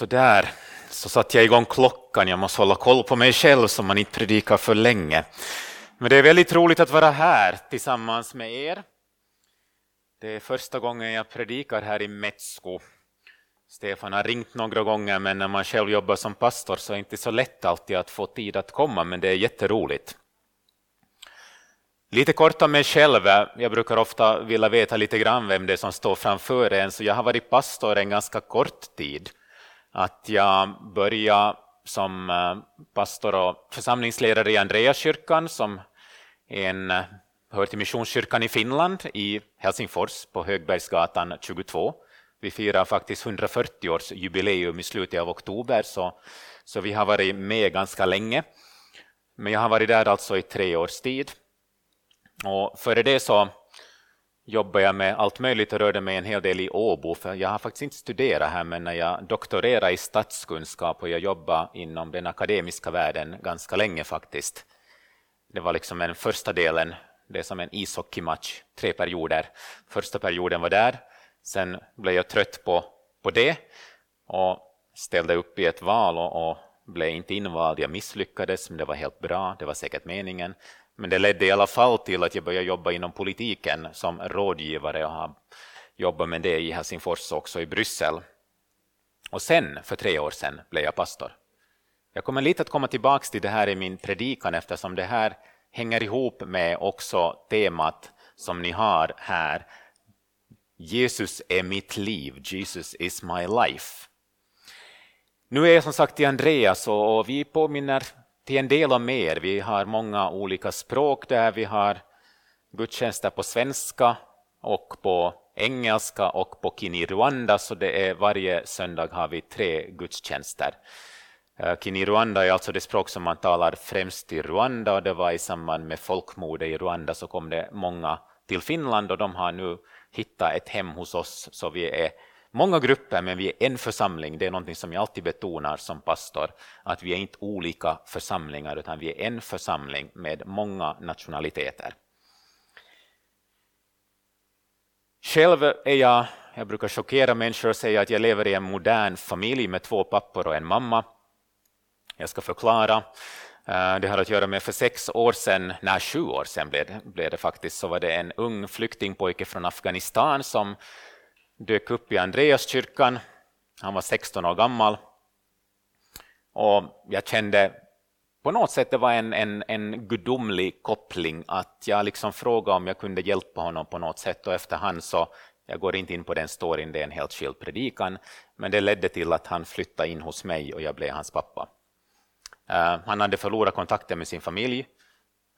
Så där så satte jag igång klockan. Jag måste hålla koll på mig själv så man inte predikar för länge. Men det är väldigt roligt att vara här tillsammans med er. Det är första gången jag predikar här i Metsko. Stefan har ringt några gånger, men när man själv jobbar som pastor så är det inte så lätt alltid att få tid att komma, men det är jätteroligt. Lite kort om mig själv. Jag brukar ofta vilja veta lite grann vem det är som står framför en, så jag har varit pastor en ganska kort tid att jag började som eh, pastor och församlingsledare i Andreaskyrkan som en, eh, hör till Missionskyrkan i Finland i Helsingfors på Högbergsgatan 22. Vi firar faktiskt 140 års jubileum i slutet av oktober så, så vi har varit med ganska länge. Men jag har varit där alltså i tre års tid. Och före det så jobbade jag med allt möjligt och rörde mig en hel del i Åbo, för jag har faktiskt inte studerat här, men när jag doktorerade i statskunskap och jag jobbade inom den akademiska världen ganska länge faktiskt. Det var liksom den första delen, det är som en ishockeymatch, tre perioder. Första perioden var där, sen blev jag trött på, på det och ställde upp i ett val och, och blev inte invald. Jag misslyckades, men det var helt bra, det var säkert meningen. Men det ledde i alla fall till att jag började jobba inom politiken som rådgivare och har jobbat med det i Helsingfors och också i Bryssel. Och sen, för tre år sedan, blev jag pastor. Jag kommer lite att komma tillbaka till det här i min predikan eftersom det här hänger ihop med också temat som ni har här. Jesus är mitt liv, Jesus is my life. Nu är jag som sagt i Andreas och vi påminner till en del och mer. Vi har många olika språk där. Vi har gudstjänster på svenska och på engelska och på Kini-Rwanda, så det är varje söndag har vi tre gudstjänster. Eh, Kini-Rwanda är alltså det språk som man talar främst i Rwanda och det var i samband med folkmordet i Rwanda så kom det många till Finland och de har nu hittat ett hem hos oss så vi är många grupper, men vi är en församling. Det är något som jag alltid betonar som pastor, att vi är inte olika församlingar, utan vi är en församling med många nationaliteter. Själv är jag, jag brukar chockera människor och säga att jag lever i en modern familj med två pappor och en mamma. Jag ska förklara. Eh, det har att göra med för sex år sedan, nej sju år sedan blev det, blev det faktiskt, så var det en ung flyktingpojke från Afghanistan som dök upp i Andreaskyrkan. Han var 16 år gammal. Och jag kände på något sätt det var en, en, en gudomlig koppling att jag liksom frågade om jag kunde hjälpa honom på något sätt och efterhand så, jag går inte in på den storyn, det är en helt skild predikan, men det ledde till att han flyttade in hos mig och jag blev hans pappa. Uh, han hade förlorat kontakten med sin familj.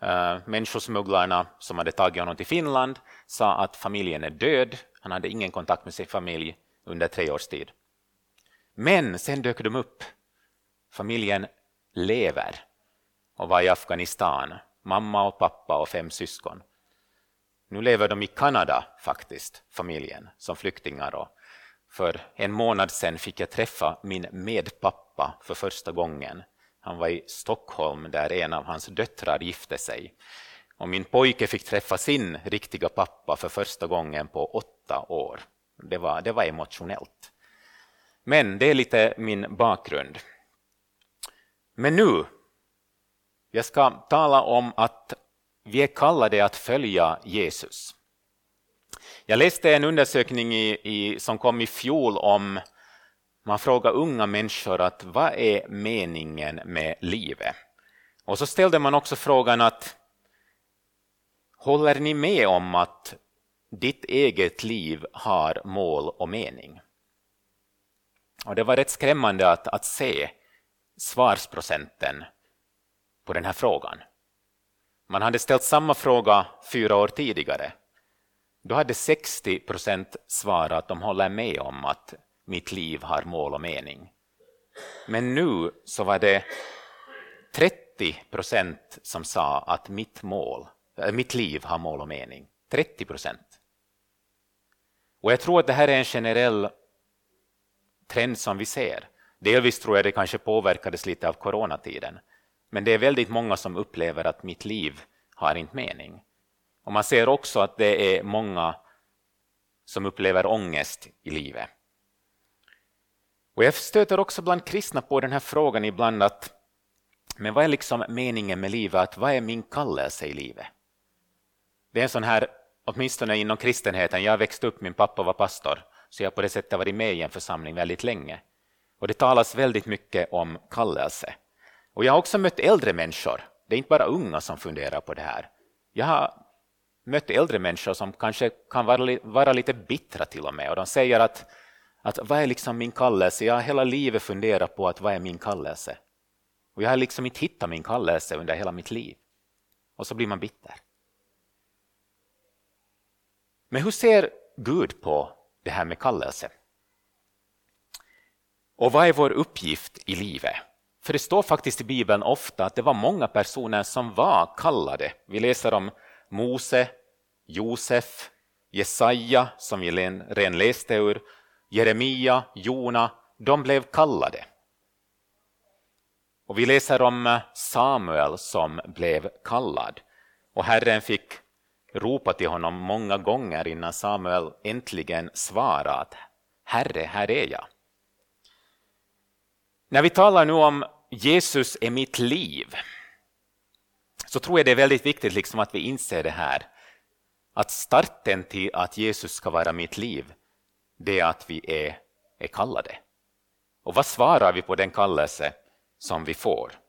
Uh, människosmugglarna som hade tagit honom till Finland sa att familjen är död, han hade ingen kontakt med sin familj under tre års tid. Men sen dök de upp. Familjen lever och var i Afghanistan. Mamma och pappa och fem syskon. Nu lever de i Kanada faktiskt, familjen, som flyktingar. Och för en månad sedan fick jag träffa min medpappa för första gången. Han var i Stockholm där en av hans döttrar gifte sig. Och min pojke fick träffa sin riktiga pappa för första gången på åtta år. Det var, det var emotionellt. Men det är lite min bakgrund. Men nu, jag ska tala om att vi är kallade att följa Jesus. Jag läste en undersökning i, i, som kom i fjol om man frågar unga människor att vad är meningen med livet? Och så ställde man också frågan att Håller ni med om att ditt eget liv har mål och mening? Och det var rätt skrämmande att, att se svarsprocenten på den här frågan. Man hade ställt samma fråga fyra år tidigare. Då hade 60 procent svarat att de håller med om att mitt liv har mål och mening. Men nu så var det 30 procent som sa att mitt mål Eh, mitt liv har mål och mening. 30 procent. Och jag tror att det här är en generell trend som vi ser. Delvis tror jag det kanske påverkades lite av coronatiden. Men det är väldigt många som upplever att mitt liv har inte mening. Och man ser också att det är många som upplever ångest i livet. Och jag stöter också bland kristna på den här frågan ibland att men vad är liksom meningen med livet? Att vad är min kallelse i livet? Det är en sån här, åtminstone inom kristenheten, jag växte upp, min pappa var pastor, så jag har på det sättet varit med i en församling väldigt länge. Och det talas väldigt mycket om kallelse. Och jag har också mött äldre människor, det är inte bara unga som funderar på det här. Jag har mött äldre människor som kanske kan vara, vara lite bittra till och med och de säger att, att vad är liksom min kallelse? Jag har hela livet funderat på att vad är min kallelse? Och jag har liksom inte hittat min kallelse under hela mitt liv. Och så blir man bitter. Men hur ser Gud på det här med kallelse? Och vad är vår uppgift i livet? För det står faktiskt i Bibeln ofta att det var många personer som var kallade. Vi läser om Mose, Josef, Jesaja, som vi redan läste ur, Jeremia, Jona, de blev kallade. Och vi läser om Samuel som blev kallad. Och Herren fick ropa till honom många gånger innan Samuel äntligen svarade att Herre, här är jag. När vi talar nu om Jesus är mitt liv så tror jag det är väldigt viktigt liksom att vi inser det här. Att starten till att Jesus ska vara mitt liv, det är att vi är, är kallade. Och vad svarar vi på den kallelse som vi får?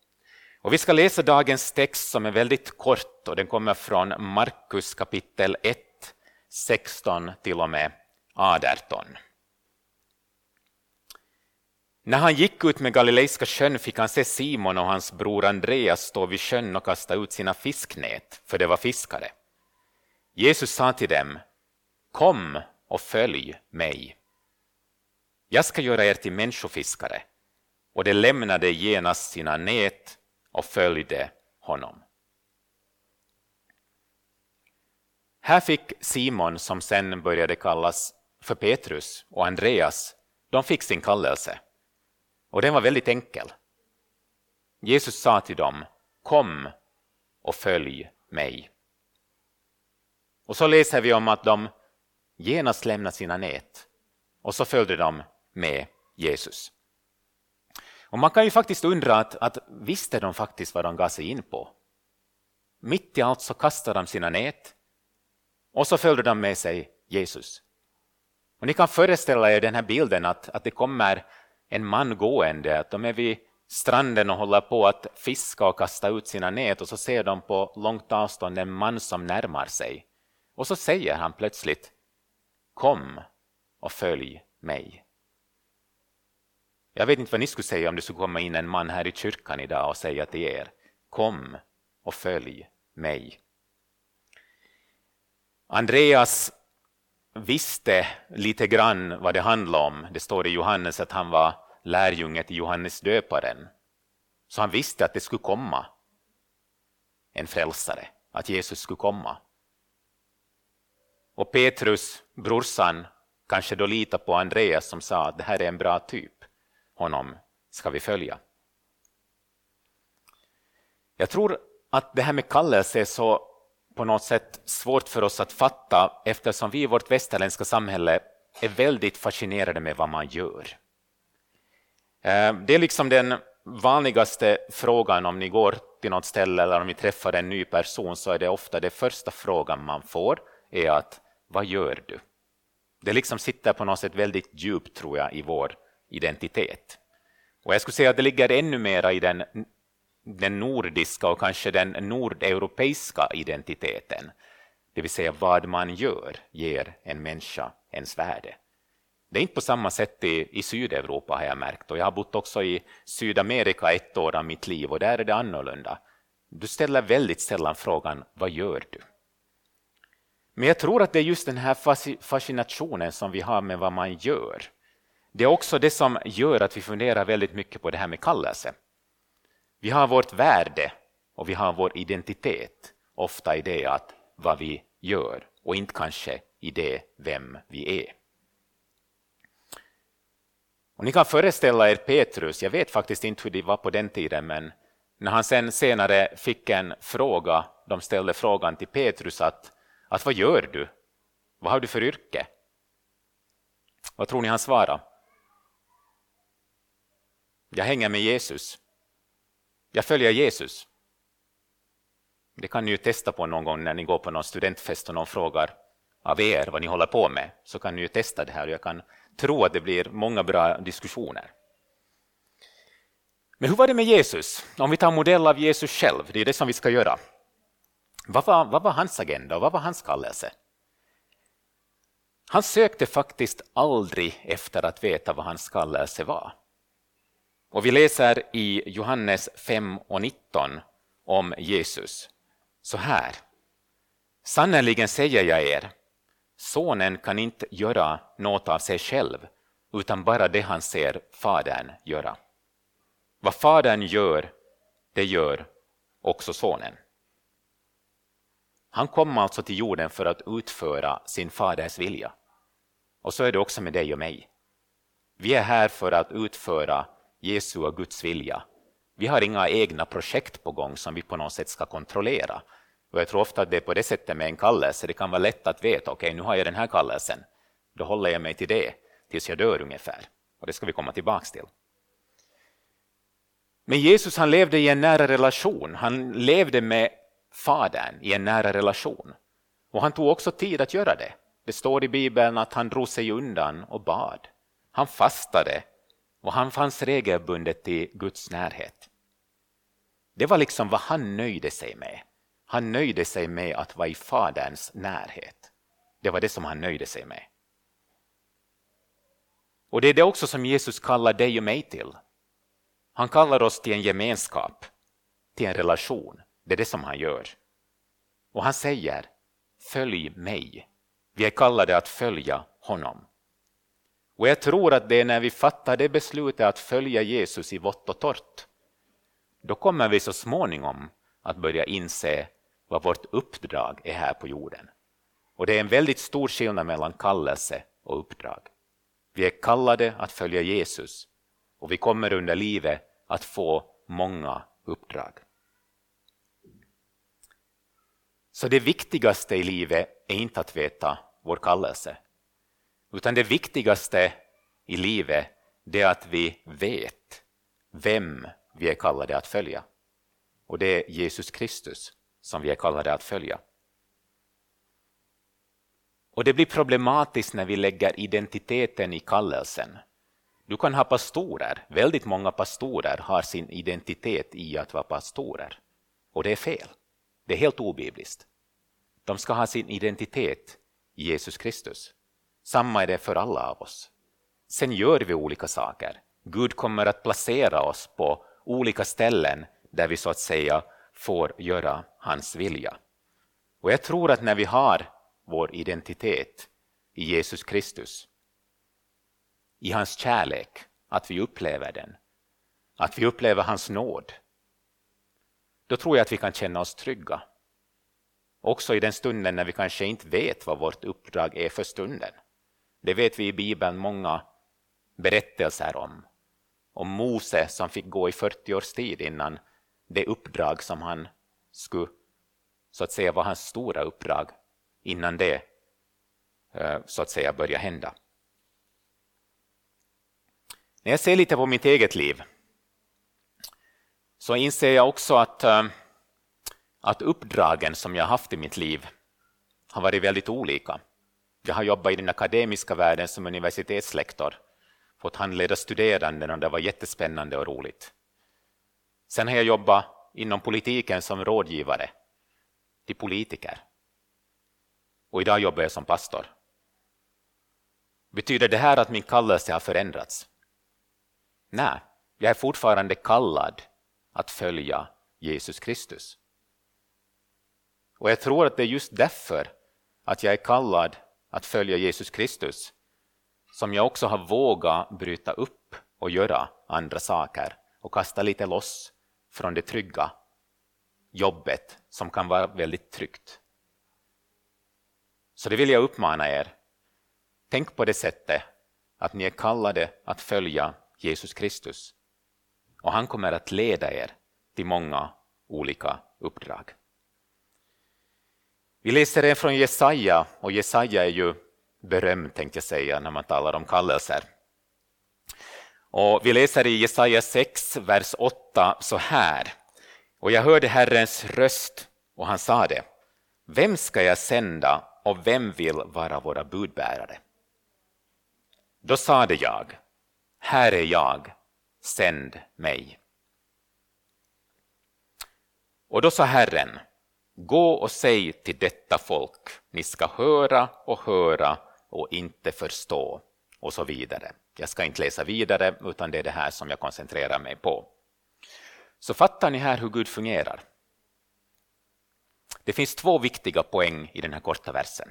Och vi ska läsa dagens text som är väldigt kort och den kommer från Markus kapitel 1, 16 till och med 18. När han gick ut med Galileiska sjön fick han se Simon och hans bror Andreas stå vid sjön och kasta ut sina fisknät, för de var fiskare. Jesus sa till dem, Kom och följ mig. Jag ska göra er till människofiskare. Och de lämnade genast sina nät och följde honom. Här fick Simon, som sen började kallas för Petrus, och Andreas, de fick sin kallelse. Och den var väldigt enkel. Jesus sa till dem, kom och följ mig. Och så läser vi om att de genast lämnade sina nät och så följde de med Jesus. Och man kan ju faktiskt undra att, att visste de faktiskt vad de gav sig in på? Mitt i allt så kastade de sina nät och så följde de med sig Jesus. Och ni kan föreställa er den här bilden att, att det kommer en man gående, att de är vid stranden och håller på att fiska och kasta ut sina nät och så ser de på långt avstånd en man som närmar sig. Och så säger han plötsligt Kom och följ mig. Jag vet inte vad ni skulle säga om det skulle komma in en man här i kyrkan idag och säga till er Kom och följ mig. Andreas visste lite grann vad det handlade om. Det står i Johannes att han var lärjunge till Johannes döparen. Så han visste att det skulle komma en frälsare, att Jesus skulle komma. Och Petrus, brorsan, kanske då litade på Andreas som sa att det här är en bra typ, honom ska vi följa. Jag tror att det här med kallelse är så på något sätt svårt för oss att fatta eftersom vi i vårt västerländska samhälle är väldigt fascinerade med vad man gör. Eh, det är liksom den vanligaste frågan om ni går till något ställe eller om ni träffar en ny person så är det ofta den första frågan man får är att vad gör du? Det liksom sitter på något sätt väldigt djupt tror jag i vår identitet. Och jag skulle säga att det ligger ännu mera i den, den nordiska och kanske den nordeuropeiska identiteten. Det vill säga vad man gör ger en människa ens värde. Det är inte på samma sätt i, i Sydeuropa har jag märkt och jag har bott också i Sydamerika ett år av mitt liv och där är det annorlunda. Du ställer väldigt sällan frågan vad gör du? Men jag tror att det är just den här fascinationen som vi har med vad man gör. Det är också det som gör att vi funderar väldigt mycket på det här med kallelse. Vi har vårt värde och vi har vår identitet ofta i det att vad vi gör och inte kanske i det vem vi är. Och ni kan föreställa er Petrus, jag vet faktiskt inte hur det var på den tiden, men när han sen senare fick en fråga, de ställde frågan till Petrus att, att vad gör du? Vad har du för yrke? Vad tror ni han svarade? Jag hänger med Jesus. Jag följer Jesus. Det kan ni ju testa på någon gång när ni går på någon studentfest och någon frågar av er vad ni håller på med, så kan ni ju testa det här och jag kan tro att det blir många bra diskussioner. Men hur var det med Jesus? Om vi tar modell av Jesus själv, det är det som vi ska göra. Vad var, vad var hans agenda och vad var hans kallelse? Han sökte faktiskt aldrig efter att veta vad hans kallelse var. Och vi läser i Johannes 5 och 19 om Jesus så här. Sannerligen säger jag er, sonen kan inte göra något av sig själv, utan bara det han ser fadern göra. Vad fadern gör, det gör också sonen. Han kom alltså till jorden för att utföra sin faders vilja. Och så är det också med dig och mig. Vi är här för att utföra Jesu och Guds vilja. Vi har inga egna projekt på gång som vi på något sätt ska kontrollera. Och jag tror ofta att det är på det sättet med en kallelse. Det kan vara lätt att veta, okej okay, nu har jag den här kallelsen. Då håller jag mig till det tills jag dör ungefär. Och det ska vi komma tillbaks till. Men Jesus han levde i en nära relation. Han levde med Fadern i en nära relation. Och han tog också tid att göra det. Det står i Bibeln att han drog sig undan och bad. Han fastade och han fanns regelbundet i Guds närhet. Det var liksom vad han nöjde sig med. Han nöjde sig med att vara i Faderns närhet. Det var det som han nöjde sig med. Och det är det också som Jesus kallar dig och mig till. Han kallar oss till en gemenskap, till en relation. Det är det som han gör. Och han säger, följ mig. Vi är kallade att följa honom. Och jag tror att det är när vi fattar det beslutet att följa Jesus i vått och torrt, då kommer vi så småningom att börja inse vad vårt uppdrag är här på jorden. Och det är en väldigt stor skillnad mellan kallelse och uppdrag. Vi är kallade att följa Jesus och vi kommer under livet att få många uppdrag. Så det viktigaste i livet är inte att veta vår kallelse, utan det viktigaste i livet det är att vi vet vem vi är kallade att följa. Och det är Jesus Kristus som vi är kallade att följa. Och det blir problematiskt när vi lägger identiteten i kallelsen. Du kan ha pastorer, väldigt många pastorer har sin identitet i att vara pastorer. Och det är fel. Det är helt obibliskt. De ska ha sin identitet i Jesus Kristus. Samma är det för alla av oss. Sen gör vi olika saker. Gud kommer att placera oss på olika ställen där vi så att säga får göra hans vilja. Och jag tror att när vi har vår identitet i Jesus Kristus, i hans kärlek, att vi upplever den, att vi upplever hans nåd, då tror jag att vi kan känna oss trygga. Också i den stunden när vi kanske inte vet vad vårt uppdrag är för stunden. Det vet vi i Bibeln många berättelser om. Om Mose som fick gå i 40 års tid innan det uppdrag som han skulle, så att säga, var hans stora uppdrag innan det eh, så att säga började hända. När jag ser lite på mitt eget liv så inser jag också att, eh, att uppdragen som jag haft i mitt liv har varit väldigt olika. Jag har jobbat i den akademiska världen som universitetslektor, fått handleda studerande och det var jättespännande och roligt. Sen har jag jobbat inom politiken som rådgivare till politiker. Och idag jobbar jag som pastor. Betyder det här att min kallelse har förändrats? Nej, jag är fortfarande kallad att följa Jesus Kristus. Och jag tror att det är just därför att jag är kallad att följa Jesus Kristus som jag också har vågat bryta upp och göra andra saker och kasta lite loss från det trygga jobbet som kan vara väldigt tryggt. Så det vill jag uppmana er. Tänk på det sättet att ni är kallade att följa Jesus Kristus och han kommer att leda er till många olika uppdrag. Vi läser en från Jesaja och Jesaja är ju berömd tänkte jag säga när man talar om kallelser. Och vi läser i Jesaja 6, vers 8 så här. Och jag hörde Herrens röst och han sa det. Vem ska jag sända och vem vill vara våra budbärare? Då sade jag, här är jag, sänd mig. Och då sa Herren, gå och säg till detta folk, ni ska höra och höra och inte förstå, och så vidare. Jag ska inte läsa vidare, utan det är det här som jag koncentrerar mig på. Så fattar ni här hur Gud fungerar? Det finns två viktiga poäng i den här korta versen.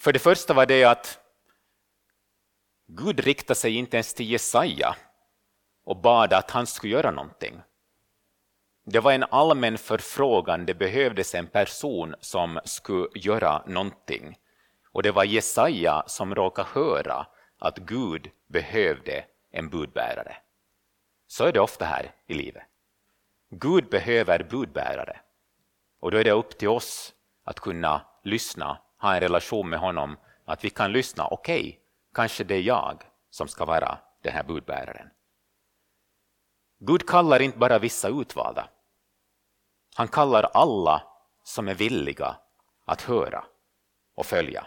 För det första var det att Gud riktade sig inte ens till Jesaja och bad att han skulle göra någonting. Det var en allmän förfrågan, det behövdes en person som skulle göra någonting. Och det var Jesaja som råkade höra att Gud behövde en budbärare. Så är det ofta här i livet. Gud behöver budbärare. Och då är det upp till oss att kunna lyssna, ha en relation med honom, att vi kan lyssna. Okej, okay, kanske det är jag som ska vara den här budbäraren. Gud kallar inte bara vissa utvalda. Han kallar alla som är villiga att höra och följa.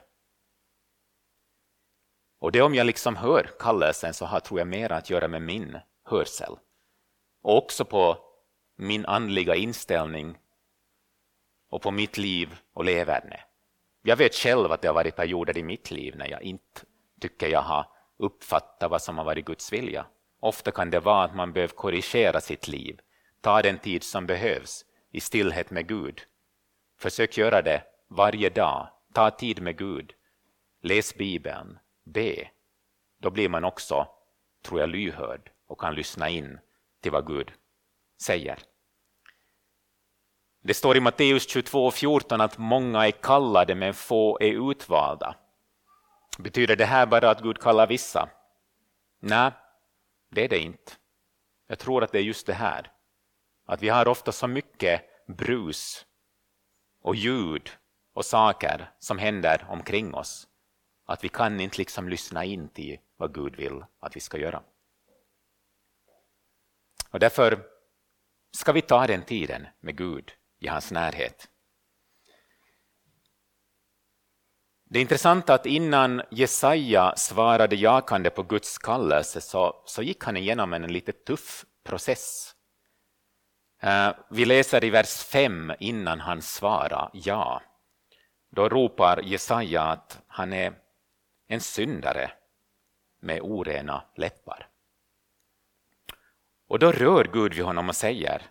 Och det om jag liksom hör kallelsen så har, tror jag, mer att göra med min hörsel. Och också på min andliga inställning och på mitt liv och leverne. Jag vet själv att det har varit perioder i mitt liv när jag inte tycker jag har uppfattat vad som har varit Guds vilja. Ofta kan det vara att man behöver korrigera sitt liv, ta den tid som behövs i stillhet med Gud. Försök göra det varje dag, ta tid med Gud, läs Bibeln, be. Då blir man också, tror jag, lyhörd och kan lyssna in till vad Gud säger. Det står i Matteus 22.14 att många är kallade men få är utvalda. Betyder det här bara att Gud kallar vissa? Nej, det är det inte. Jag tror att det är just det här. Att vi har ofta så mycket brus och ljud och saker som händer omkring oss att vi kan inte liksom lyssna in till vad Gud vill att vi ska göra. Och därför ska vi ta den tiden med Gud i hans närhet. Det är intressant att innan Jesaja svarade jakande på Guds kallelse så, så gick han igenom en lite tuff process. Eh, vi läser i vers 5 innan han svarar ja. Då ropar Jesaja att han är en syndare med orena läppar. Och då rör Gud vid honom och säger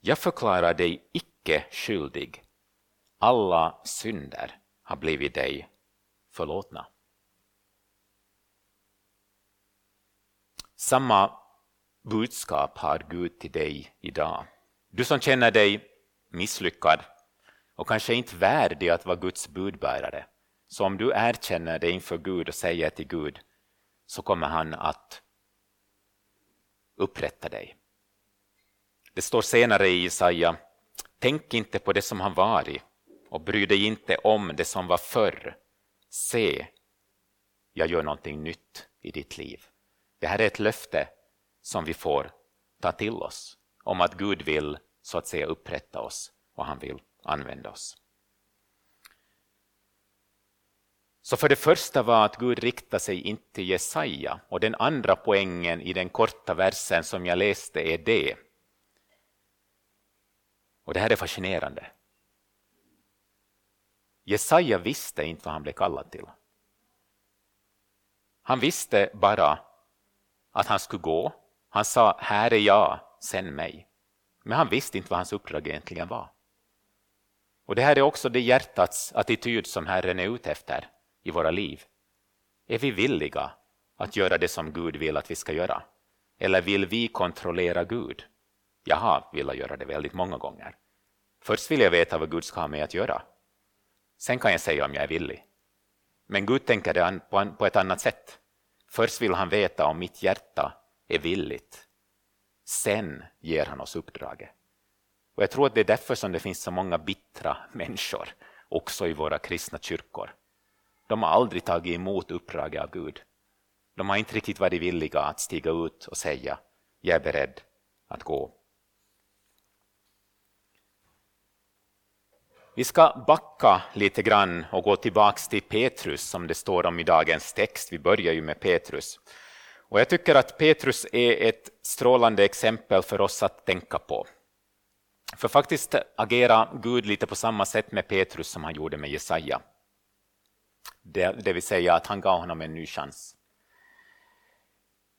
Jag förklarar dig icke skyldig. Alla synder har blivit dig förlåtna. Samma budskap har Gud till dig idag. Du som känner dig misslyckad och kanske inte värdig att vara Guds budbärare. Så om du erkänner det inför Gud och säger till Gud så kommer han att upprätta dig. Det står senare i Jesaja, tänk inte på det som har varit och bry dig inte om det som var förr. Se, jag gör någonting nytt i ditt liv. Det här är ett löfte som vi får ta till oss om att Gud vill så att säga upprätta oss och han vill använda oss. Så för det första var att Gud riktar sig inte till Jesaja och den andra poängen i den korta versen som jag läste är det. Och det här är fascinerande. Jesaja visste inte vad han blev kallad till. Han visste bara att han skulle gå. Han sa, här är jag, sänd mig. Men han visste inte vad hans uppdrag egentligen var. Och Det här är också det hjärtats attityd som Herren är ute efter i våra liv. Är vi villiga att göra det som Gud vill att vi ska göra? Eller vill vi kontrollera Gud? Jag har velat göra det väldigt många gånger. Först vill jag veta vad Gud ska ha mig att göra. Sen kan jag säga om jag är villig. Men Gud tänker det på ett annat sätt. Först vill han veta om mitt hjärta är villigt. Sen ger han oss uppdraget. Och Jag tror att det är därför som det finns så många bittra människor också i våra kristna kyrkor. De har aldrig tagit emot uppdraget av Gud. De har inte riktigt varit villiga att stiga ut och säga jag är beredd att gå. Vi ska backa lite grann och gå tillbaks till Petrus som det står om i dagens text. Vi börjar ju med Petrus. Och jag tycker att Petrus är ett strålande exempel för oss att tänka på. För faktiskt agerar Gud lite på samma sätt med Petrus som han gjorde med Jesaja. Det, det vill säga att han gav honom en ny chans.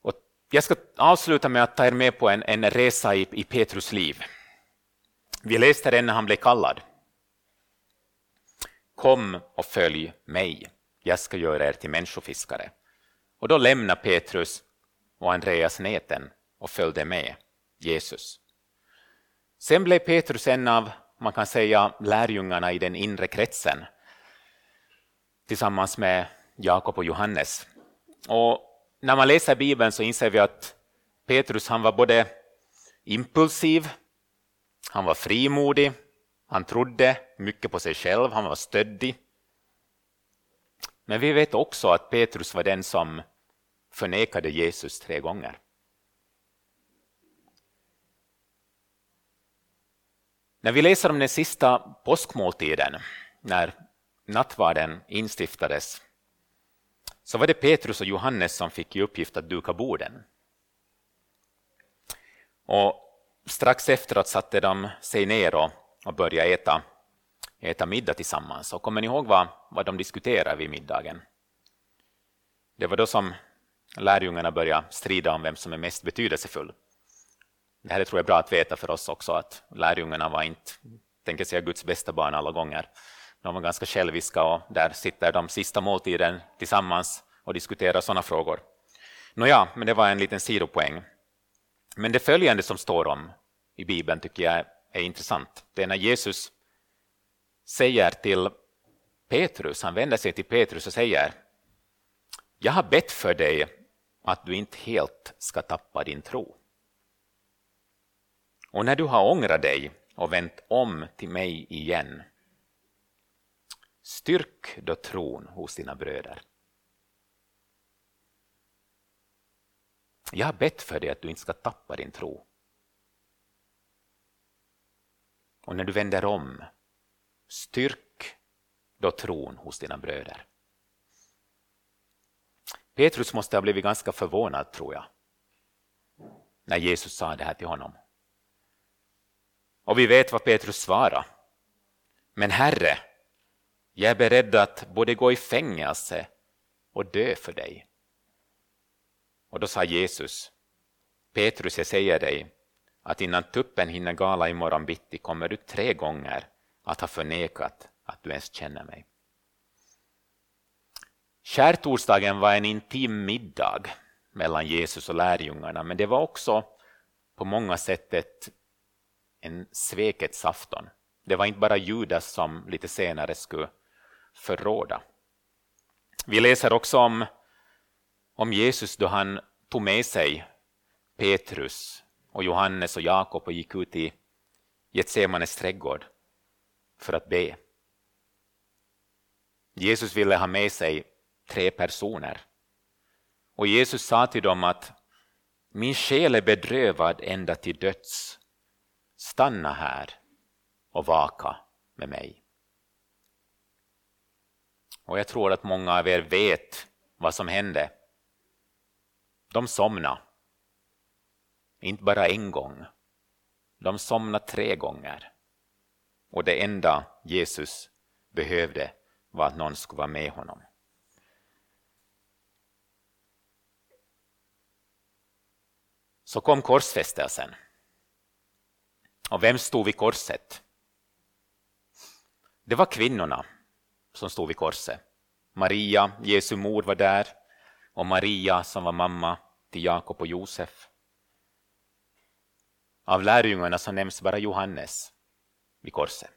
Och jag ska avsluta med att ta er med på en, en resa i, i Petrus liv. Vi läste den när han blev kallad. Kom och följ mig, jag ska göra er till människofiskare. Och då lämnade Petrus och Andreas näten och följde med Jesus. Sen blev Petrus en av, man kan säga, lärjungarna i den inre kretsen tillsammans med Jakob och Johannes. Och när man läser Bibeln så inser vi att Petrus han var både impulsiv, han var frimodig, han trodde mycket på sig själv, han var stöddig. Men vi vet också att Petrus var den som förnekade Jesus tre gånger. När vi läser om den sista påskmåltiden, när nattvarden instiftades, så var det Petrus och Johannes som fick i uppgift att duka borden. Och strax efteråt satte de sig ner och, och började äta, äta middag tillsammans. Och kommer ni ihåg vad, vad de diskuterade vid middagen? Det var då som lärjungarna börjar strida om vem som är mest betydelsefull. Det här tror jag är bra att veta för oss också, att lärjungarna var inte, tänker säga Guds bästa barn alla gånger. De var ganska själviska och där sitter de sista måltiden tillsammans och diskuterar sådana frågor. Nåja, men det var en liten sidopoäng. Men det följande som står om i Bibeln tycker jag är intressant. Det är när Jesus säger till Petrus, han vänder sig till Petrus och säger Jag har bett för dig att du inte helt ska tappa din tro. Och när du har ångrat dig och vänt om till mig igen, styrk då tron hos dina bröder. Jag har bett för dig att du inte ska tappa din tro. Och när du vänder om, styrk då tron hos dina bröder. Petrus måste ha blivit ganska förvånad, tror jag, när Jesus sa det här till honom. Och vi vet vad Petrus svarade. Men Herre, jag är beredd att både gå i fängelse och dö för dig. Och då sa Jesus, Petrus, jag säger dig att innan tuppen hinner gala imorgon bitti kommer du tre gånger att ha förnekat att du ens känner mig. Skärtorsdagen var en intim middag mellan Jesus och lärjungarna, men det var också på många sätt ett, en svekets afton. Det var inte bara Judas som lite senare skulle förråda. Vi läser också om, om Jesus då han tog med sig Petrus och Johannes och Jakob och gick ut i Getsemanes trädgård för att be. Jesus ville ha med sig tre personer. Och Jesus sa till dem att min själ är bedrövad ända till döds. Stanna här och vaka med mig. Och jag tror att många av er vet vad som hände. De somnade. Inte bara en gång. De somnade tre gånger. Och det enda Jesus behövde var att någon skulle vara med honom. Så kom korsfästelsen. Och vem stod vid korset? Det var kvinnorna som stod vid korset. Maria, Jesu mor, var där och Maria som var mamma till Jakob och Josef. Av lärjungarna så nämns bara Johannes vid korset.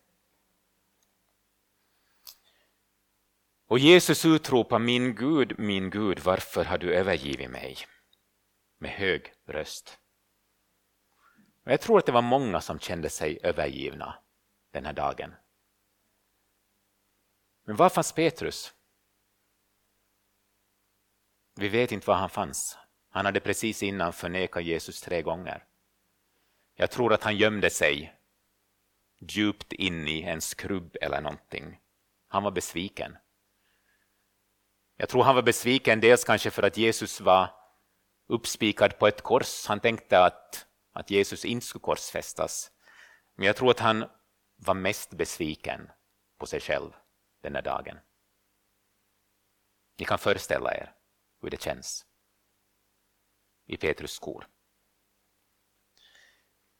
Och Jesus utropar min Gud, min Gud, varför har du övergivit mig? Med hög röst. Och jag tror att det var många som kände sig övergivna den här dagen. Men var fanns Petrus? Vi vet inte var han fanns. Han hade precis innan förnekat Jesus tre gånger. Jag tror att han gömde sig djupt in i en skrubb eller någonting. Han var besviken. Jag tror han var besviken dels kanske för att Jesus var uppspikad på ett kors. Han tänkte att, att Jesus inte skulle korsfästas. Men jag tror att han var mest besviken på sig själv den här dagen. Ni kan föreställa er hur det känns i Petrus skor.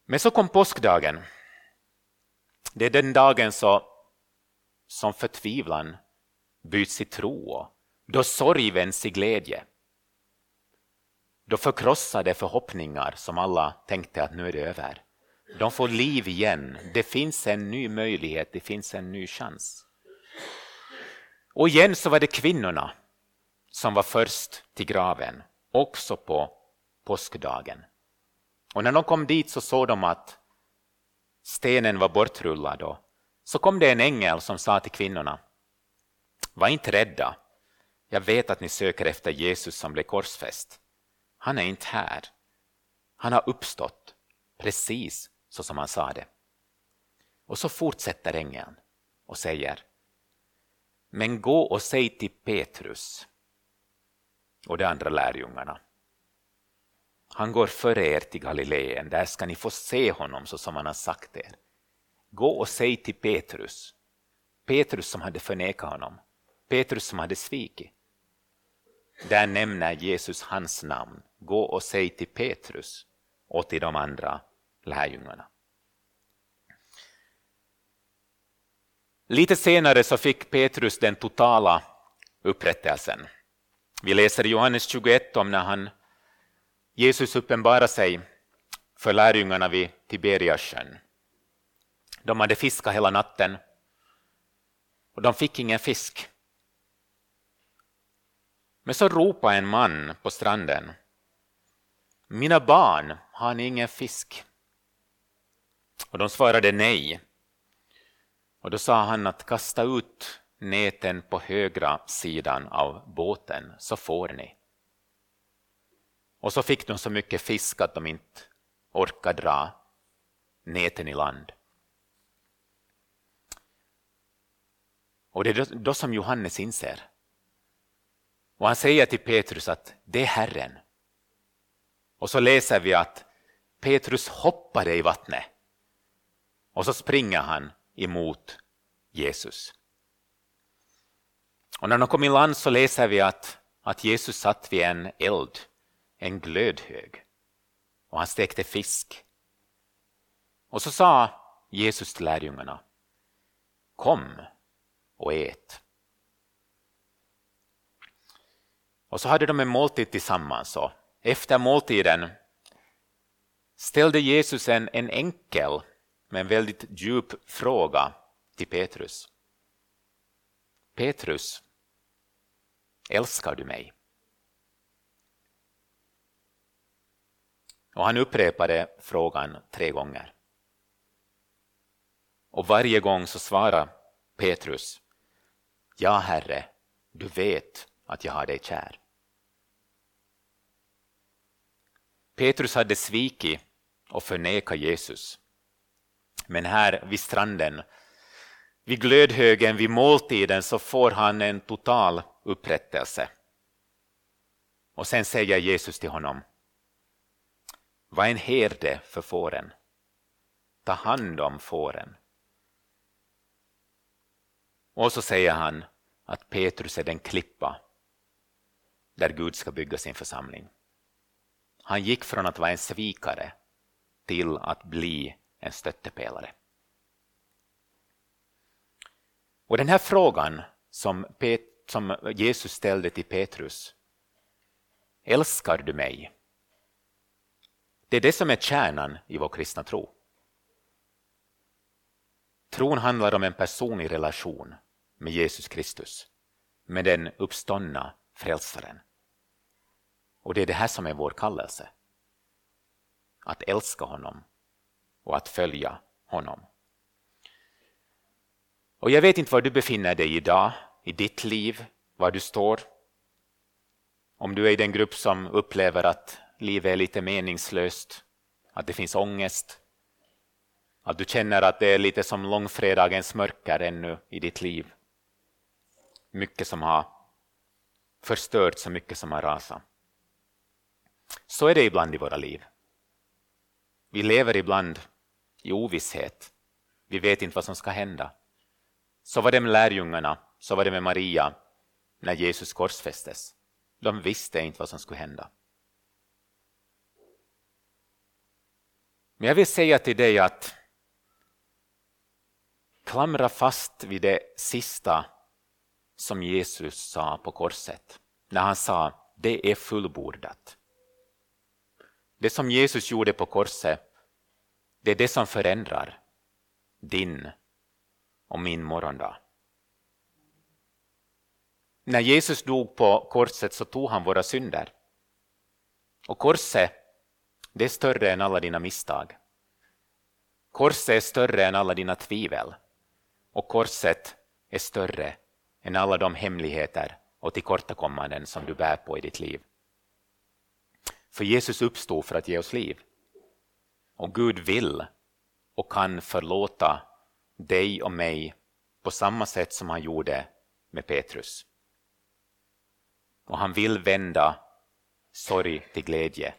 Men så kom påskdagen. Det är den dagen så, som förtvivlan byts i tro och då sorg vänds i glädje. Då förkrossade förhoppningar som alla tänkte att nu är det över. De får liv igen. Det finns en ny möjlighet, det finns en ny chans. Och igen så var det kvinnorna som var först till graven, också på påskdagen. Och när de kom dit så såg de att stenen var bortrullad och så kom det en ängel som sa till kvinnorna Var inte rädda, jag vet att ni söker efter Jesus som blev korsfäst. Han är inte här. Han har uppstått, precis så som han sa det. Och så fortsätter ängeln och säger Men gå och säg till Petrus och de andra lärjungarna han går före er till Galileen, där ska ni få se honom så som han har sagt er. Gå och säg till Petrus, Petrus som hade förnekat honom, Petrus som hade svikit. Där nämner Jesus hans namn. Gå och säg till Petrus och till de andra lärjungarna. Lite senare så fick Petrus den totala upprättelsen. Vi läser i Johannes 21 om när han Jesus uppenbarar sig för lärjungarna vid Tiberiasjön. De hade fiskat hela natten och de fick ingen fisk. Men så ropade en man på stranden. Mina barn, har ni ingen fisk? Och de svarade nej. Och då sa han att kasta ut näten på högra sidan av båten så får ni. Och så fick de så mycket fisk att de inte orkade dra näten i land. Och det är då som Johannes inser. Och han säger till Petrus att det är Herren. Och så läser vi att Petrus hoppade i vattnet. Och så springer han emot Jesus. Och när de kom i land så läser vi att, att Jesus satt vid en eld en glödhög och han stekte fisk. Och så sa Jesus till lärjungarna Kom och ät. Och så hade de en måltid tillsammans och efter måltiden ställde Jesus en, en enkel men väldigt djup fråga till Petrus. Petrus, älskar du mig? Och han upprepade frågan tre gånger. Och varje gång så svarade Petrus, Ja, Herre, du vet att jag har dig kär. Petrus hade svikit och förnekat Jesus. Men här vid stranden, vid glödhögen, vid måltiden så får han en total upprättelse. Och sen säger Jesus till honom var en herde för fåren. Ta hand om fåren. Och så säger han att Petrus är den klippa där Gud ska bygga sin församling. Han gick från att vara en svikare till att bli en stöttepelare. Och den här frågan som, Jesus ställde till Petrus, älskar du mig? Det är det som är kärnan i vår kristna tro. Tron handlar om en personlig relation med Jesus Kristus, med den uppståndna frälsaren. Och det är det här som är vår kallelse. Att älska honom och att följa honom. Och jag vet inte var du befinner dig idag, i ditt liv, var du står. Om du är i den grupp som upplever att livet är lite meningslöst, att det finns ångest, att du känner att det är lite som långfredagens mörker ännu i ditt liv. Mycket som har förstört, så mycket som har rasat. Så är det ibland i våra liv. Vi lever ibland i ovisshet. Vi vet inte vad som ska hända. Så var det med lärjungarna, så var det med Maria när Jesus korsfästes. De visste inte vad som skulle hända. Men jag vill säga till dig att klamra fast vid det sista som Jesus sa på korset. När han sa det är fullbordat. Det som Jesus gjorde på korset, det är det som förändrar din och min morgondag. När Jesus dog på korset så tog han våra synder. Och korset, det är större än alla dina misstag. Korset är större än alla dina tvivel. Och korset är större än alla de hemligheter och tillkortakommanden som du bär på i ditt liv. För Jesus uppstod för att ge oss liv. Och Gud vill och kan förlåta dig och mig på samma sätt som han gjorde med Petrus. Och han vill vända sorg till glädje.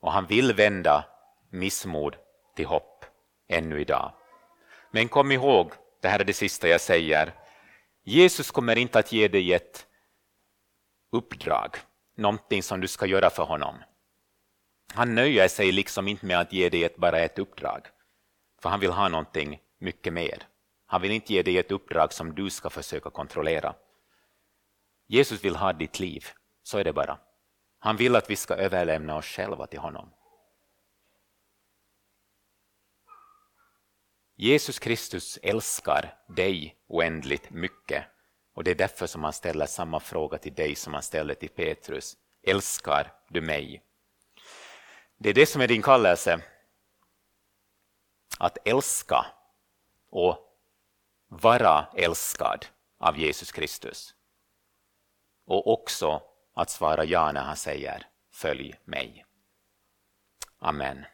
Och han vill vända missmod till hopp ännu idag. Men kom ihåg, det här är det sista jag säger, Jesus kommer inte att ge dig ett uppdrag, någonting som du ska göra för honom. Han nöjer sig liksom inte med att ge dig ett, bara ett uppdrag, för han vill ha någonting mycket mer. Han vill inte ge dig ett uppdrag som du ska försöka kontrollera. Jesus vill ha ditt liv, så är det bara. Han vill att vi ska överlämna oss själva till honom. Jesus Kristus älskar dig oändligt mycket och det är därför som han ställer samma fråga till dig som han ställde till Petrus. Älskar du mig? Det är det som är din kallelse. Att älska och vara älskad av Jesus Kristus. Och också att svara ja när han säger följ mig. Amen.